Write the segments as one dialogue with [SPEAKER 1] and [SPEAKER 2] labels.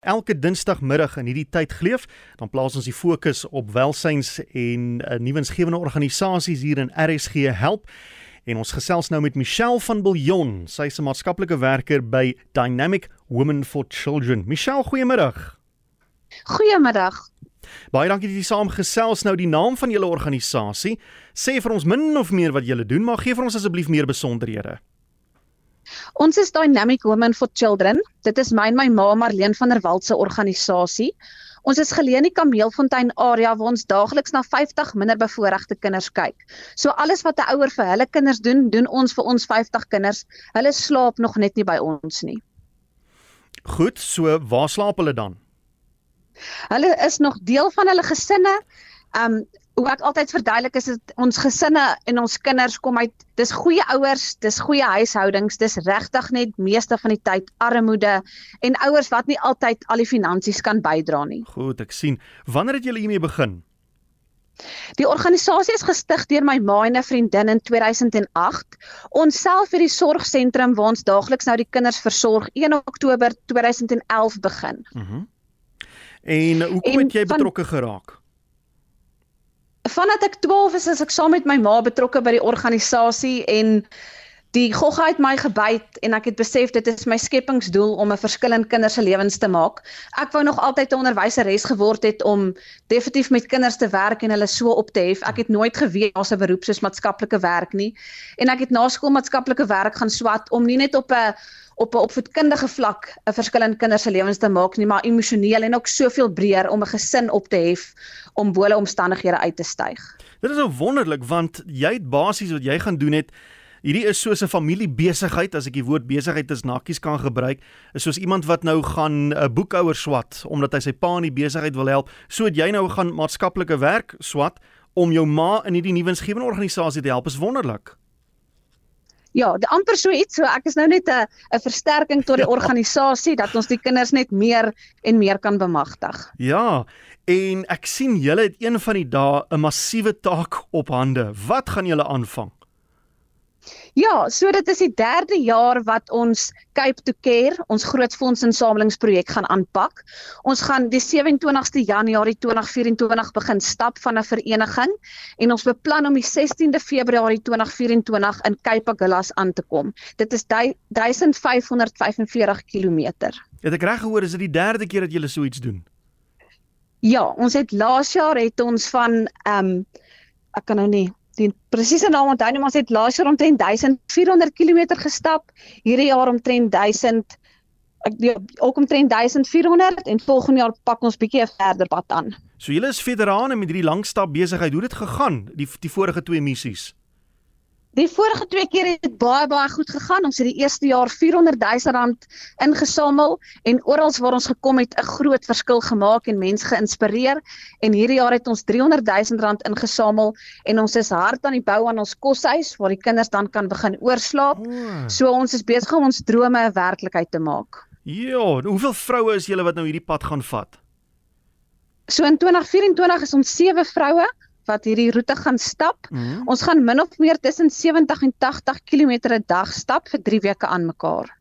[SPEAKER 1] Elke Dinsdagmiddag in hierdie tyd geleef, dan plaas ons die fokus op welsyns en uh, nuwensgewende organisasies hier in RSG help. En ons gesels nou met Michelle van Biljon. Sy is 'n maatskaplike werker by Dynamic Women for Children. Michelle, goeiemiddag.
[SPEAKER 2] Goeiemiddag.
[SPEAKER 1] Baie dankie dat jy saamgesels nou die naam van julle organisasie. Sê vir ons min of meer wat julle doen, maar gee vir ons asseblief meer besonderhede.
[SPEAKER 2] Ons is Dynamic Women for Children. Dit is my en my ma Marlene van der Walt se organisasie. Ons is geleë in die Kameelfontein area waar ons daagliks na 50 minderbevoorregte kinders kyk. So alles wat 'n ouer vir hulle kinders doen, doen ons vir ons 50 kinders. Hulle slaap nog net nie by ons nie.
[SPEAKER 1] Goed, so waar slaap hulle dan?
[SPEAKER 2] Hulle is nog deel van hulle gesinne. Um hoe ek altyd verduidelik is dit ons gesinne en ons kinders kom uit dis goeie ouers, dis goeie huishoudings, dis regtig net meeste van die tyd armoede en ouers wat nie altyd al die finansies kan bydra nie.
[SPEAKER 1] Goed, ek sien. Wanneer het julle hiermee begin?
[SPEAKER 2] Die organisasie is gestig deur my ma en 'n vriendin in 2008. Ons self het die sorgsentrum waar ons daagliks nou die kinders versorg 1 Oktober 2011 begin.
[SPEAKER 1] Mhm. Mm en hoekom het jy betrokke geraak?
[SPEAKER 2] Vandat ek 12 is, is ek saam met my ma betrokke by die organisasie en die gogga het my gebyt en ek het besef dit is my skepingsdoel om 'n verskil in kinders se lewens te maak. Ek wou nog altyd 'n onderwyseres geword het om definitief met kinders te werk en hulle so op te hef. Ek het nooit geweet daar's 'n beroep soos maatskaplike werk nie. En ek het na skool maatskaplike werk gaan swat om nie net op 'n op 'n opvoedkundige vlak 'n verskil in kinders se lewens te maak nie, maar emosioneel en ook soveel breër om 'n gesin op te hef om bo hulle omstandighede uit te styg.
[SPEAKER 1] Dit is nou wonderlik want jy het basies wat jy gaan doen het Hierdie is soos 'n familiebesigheid as ek die woord besigheid as nakkies kan gebruik, is soos iemand wat nou gaan 'n boekhouer swat omdat hy sy pa in die besigheid wil help, so het jy nou gaan maatskaplike werk swat om jou ma in hierdie nuwe insgewende organisasie te help. Is wonderlik.
[SPEAKER 2] Ja, die amper so iets, so ek is nou net 'n 'n versterking tot die ja. organisasie dat ons die kinders net meer en meer kan bemagtig.
[SPEAKER 1] Ja, en ek sien julle het een van die dae 'n massiewe taak op hande. Wat gaan julle aanvang?
[SPEAKER 2] Ja, so dit is die derde jaar wat ons Cape to Care, ons groot fondsinsamelingsprojek gaan aanpak. Ons gaan die 27ste Januarie 2024 begin stap van 'n vereniging en ons beplan om die 16de Februarie 2024 in Cape Agulhas aan te kom. Dit is 1545 km.
[SPEAKER 1] Het ek reg gehoor is dit die derde keer dat julle so iets doen?
[SPEAKER 2] Ja, ons het laas jaar het ons van ehm um, ek kan nou nie die presiese naam onthou nie, maar ons het laas jaar omtrent 1400 km gestap, hierdie jaar omtrent 1000 ek die ook omtrent 1400 en volgende jaar pak ons bietjie 'n verder pad aan.
[SPEAKER 1] So julle is veterane met hierdie langstap besigheid. Hoe het dit gegaan die die vorige twee missies?
[SPEAKER 2] Die vorige twee keer het baie baie goed gegaan. Ons het die eerste jaar 400 000 rand ingesamel en oral waar ons gekom het 'n groot verskil gemaak en mense geïnspireer. En hierdie jaar het ons 300 000 rand ingesamel en ons is hard aan die bou aan ons koshuis waar die kinders dan kan begin oorslaap. Oh. So ons is besig om ons drome 'n werklikheid te maak.
[SPEAKER 1] Ja, hoeveel vroue is julle wat nou hierdie pad gaan vat?
[SPEAKER 2] So in 2024 is ons 7 vroue wat hierdie roete gaan stap. Mm -hmm. Ons gaan min of meer tussen 70 en 80 km 'n dag stap vir 3 weke aan mekaar.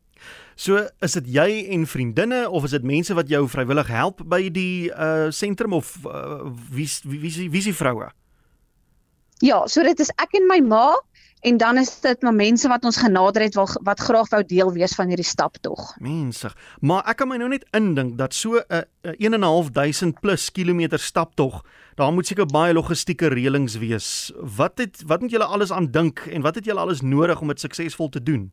[SPEAKER 1] So, is dit jy en vriendinne of is dit mense wat jou vrywillig help by die uh sentrum of uh, wie wie wie wie is die vroue?
[SPEAKER 2] Ja, so dit is ek en my ma En dan is dit maar mense wat ons genader het wat, wat graag wou deel wees van hierdie staptog.
[SPEAKER 1] Mense. Maar ek kan my nou net indink dat so 'n uh, 1.500 plus kilometer staptog, daar moet seker baie logistieke reëlings wees. Wat het wat moet julle alles aan dink en wat het julle alles nodig om dit suksesvol te doen?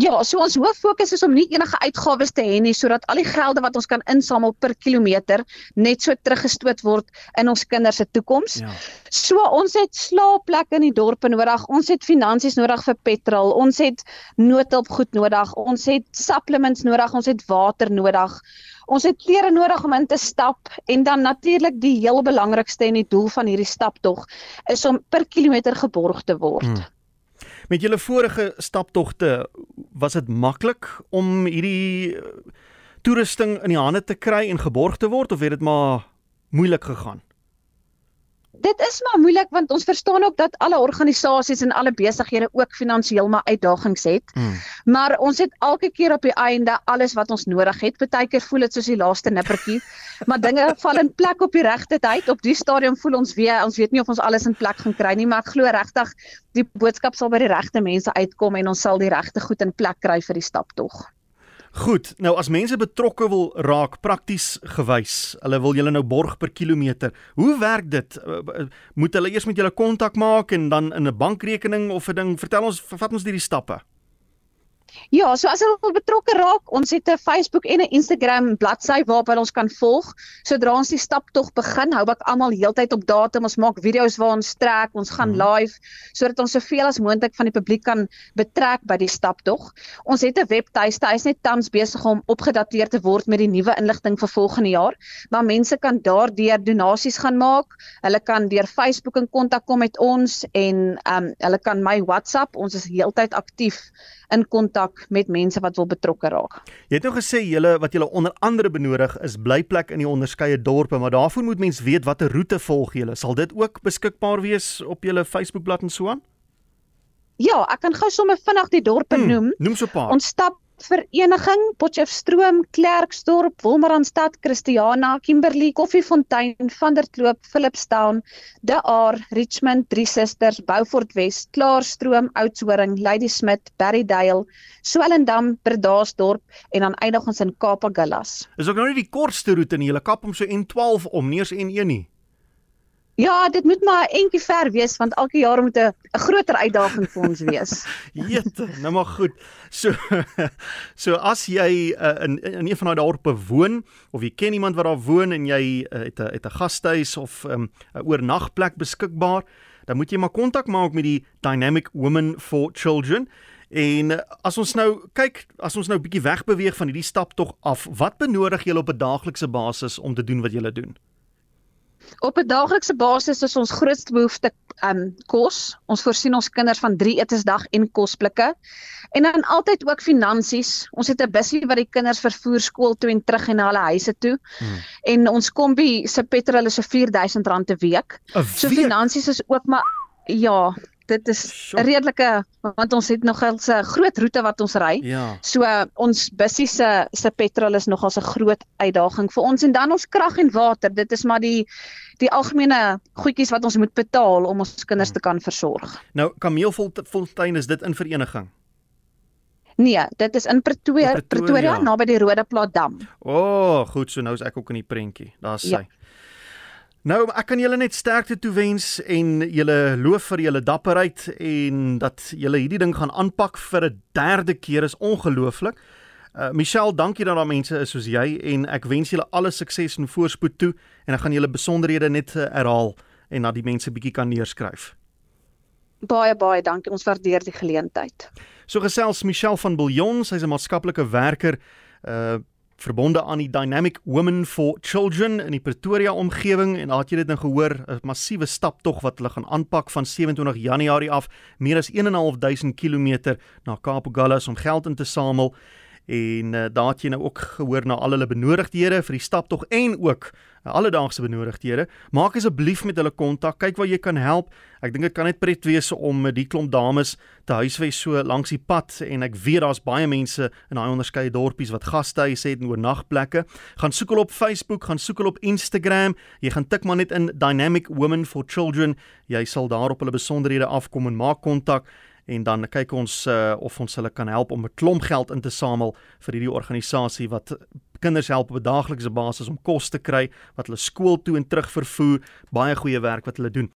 [SPEAKER 2] Ja, so ons hoof fokus is om nie enige uitgawes te hê nie sodat al die gelde wat ons kan insamel per kilometer net so teruggestoot word in ons kinders se toekoms. Ja. So ons het slaapplekke in die dorpe nodig, ons het finansies nodig vir petrol, ons het noodhulp goed nodig, ons het supplements nodig, ons het water nodig. Ons het klere nodig om in te stap en dan natuurlik die heel belangrikste en die doel van hierdie staptog is om per kilometer geborg te word. Hmm.
[SPEAKER 1] Met julle vorige staptogte was dit maklik om hierdie eh, toerusting in die hande te kry en geborg te word of het dit maar moeilik gegaan?
[SPEAKER 2] Dit is maar moeilik want ons verstaan ook dat alle organisasies en alle besighede ook finansiëel maar uitdagings het. Mm. Maar ons het elke keer op die einde alles wat ons nodig het. Partykeer voel dit soos die laaste nippertjie, maar dinge val in plek op die regte tyd. Op die stadium voel ons weer ons weet nie of ons alles in plek gaan kry nie, maar ek glo regtig die boodskap sal by die regte mense uitkom en ons sal die regte goed in plek kry vir die staptog.
[SPEAKER 1] Goed, nou as mense betrokke wil raak prakties gewys, hulle wil julle nou borg per kilometer. Hoe werk dit? Eh, eh, moet hulle eers met julle kontak maak en dan in 'n bankrekening of 'n ding? Vertel ons, vat ons hierdie stappe.
[SPEAKER 2] Ja, so as hulle betrokke raak, ons het 'n Facebook en 'n Instagram bladsy waarop hulle ons kan volg. Sodra ons die staptog begin, hou ek almal heeltyd op datum. Ons maak video's waar ons trek, ons gaan hmm. live sodat ons soveel as moontlik van die publiek kan betrek by die staptog. Ons het 'n webtuiste, hy's net tans besig om opgedateer te word met die nuwe inligting vir volgende jaar, maar mense kan daardeur donasies gaan maak. Hulle kan deur Facebook in kontak kom met ons en ehm um, hulle kan my WhatsApp, ons is heeltyd aktief in kontak met mense wat wil betrokke raak.
[SPEAKER 1] Jy het nou gesê julle wat julle onder andere benodig is blyplek in die onderskeie dorpe, maar daarvoor moet mens weet watter roete volg julle. Sal dit ook beskikbaar wees op julle Facebookblad en so aan?
[SPEAKER 2] Ja, ek kan gou sommer vinnig die dorpe hmm, noem.
[SPEAKER 1] Noem so 'n paar.
[SPEAKER 2] Ons stap Vereniging, Potchefstroom, Klerksdorp, Wolmaranstad, Christiana, Kimberley, Koffiefontein, Vanderkloop, Philipstown, De Aar, Richmond, Drie Susters, Beaufort West, Klaarstroom, Oudtshoorn, Ladysmith, Berrydale, Swellendam, Bredasdorp en dan eindig ons in Kaapagullas.
[SPEAKER 1] Is ook nou nie die kortste roete nie. Hulle kap om so N12 om, nie eens N1 nie.
[SPEAKER 2] Ja, dit moet maar entjie ver wees want elke jaar moet 'n groter uitdaging vir ons wees.
[SPEAKER 1] Jete, nou maar goed. So so as jy uh, in in een van daai dorpe woon of jy ken iemand wat daar woon en jy uh, het 'n het 'n gastehuis of 'n um, oornagplek beskikbaar, dan moet jy maar kontak maak met die Dynamic Women for Children. En uh, as ons nou kyk, as ons nou bietjie wegbeweeg van hierdie stap tog af, wat benodig julle op 'n daaglikse basis om te doen wat julle doen?
[SPEAKER 2] Op 'n daaglikse basis is ons grootste behoefte um kos. Ons voorsien ons kinders van 3 etesdag en kosblikke. En dan altyd ook finansies. Ons het 'n busjie wat die kinders vervoer skool toe en terug en na hulle huise toe. Hmm. En ons kombi se petrol is so R4000 'n week. So finansies is ook maar ja, dit is 'n redelike want ons het nogal 'n groot roete wat ons ry.
[SPEAKER 1] Ja.
[SPEAKER 2] So ons bussie se se petrol is nogal 'n groot uitdaging vir ons en dan ons krag en water. Dit is maar die die algemene goedjies wat ons moet betaal om ons kinders te kan versorg.
[SPEAKER 1] Nou Kameelfontein is dit in vereniging.
[SPEAKER 2] Nee, dit is in Pretoria, Pretoria, Pretoria naby die Rode Plaas dam.
[SPEAKER 1] O, oh, goed, so nou is ek ook in die prentjie. Daar's ja. sy. Nou ek kan julle net sterkte toewens en julle loof vir julle dapperheid en dat julle hierdie ding gaan aanpak vir 'n derde keer is ongelooflik. Uh Michelle, dankie dat daar mense is soos jy en ek wens julle alle sukses en voorspoed toe en ek gaan julle besonderhede net uh, herhaal en dat die mense bietjie kan neerskryf.
[SPEAKER 2] Baie baie dankie. Ons waardeer die geleentheid.
[SPEAKER 1] So gesels Michelle van Billion, sy's 'n maatskaplike werker uh verbonde aan die Dynamic Women for Children in die Pretoria omgewing en daar het jy dit nou gehoor 'n massiewe stap tog wat hulle gaan aanpak van 27 Januarie af meer as 1.500 km na Kaapgallas om geld in te samel en uh, daar het jy nou ook gehoor na al hulle benodigdhede vir die stap tog en ook alledaagse benodigdhede. Maak asseblief met hulle kontak, kyk waar jy kan help. Ek dink dit kan net pret wees om die klomp dames te huisves so langs die pad en ek weet daar's baie mense in daai onderskeie dorpies wat gastehuise het en oornagplekke. Gaan soek hulle op Facebook, gaan soek hulle op Instagram. Jy gaan tik maar net in Dynamic Women for Children. Jy sal daar op hulle besonderhede afkom en maak kontak en dan kyk ons uh, of ons hulle kan help om 'n klomp geld in te samel vir hierdie organisasie wat kinders help op 'n daaglikse basis om kos te kry, wat hulle skool toe en terug vervoer, baie goeie werk wat hulle doen.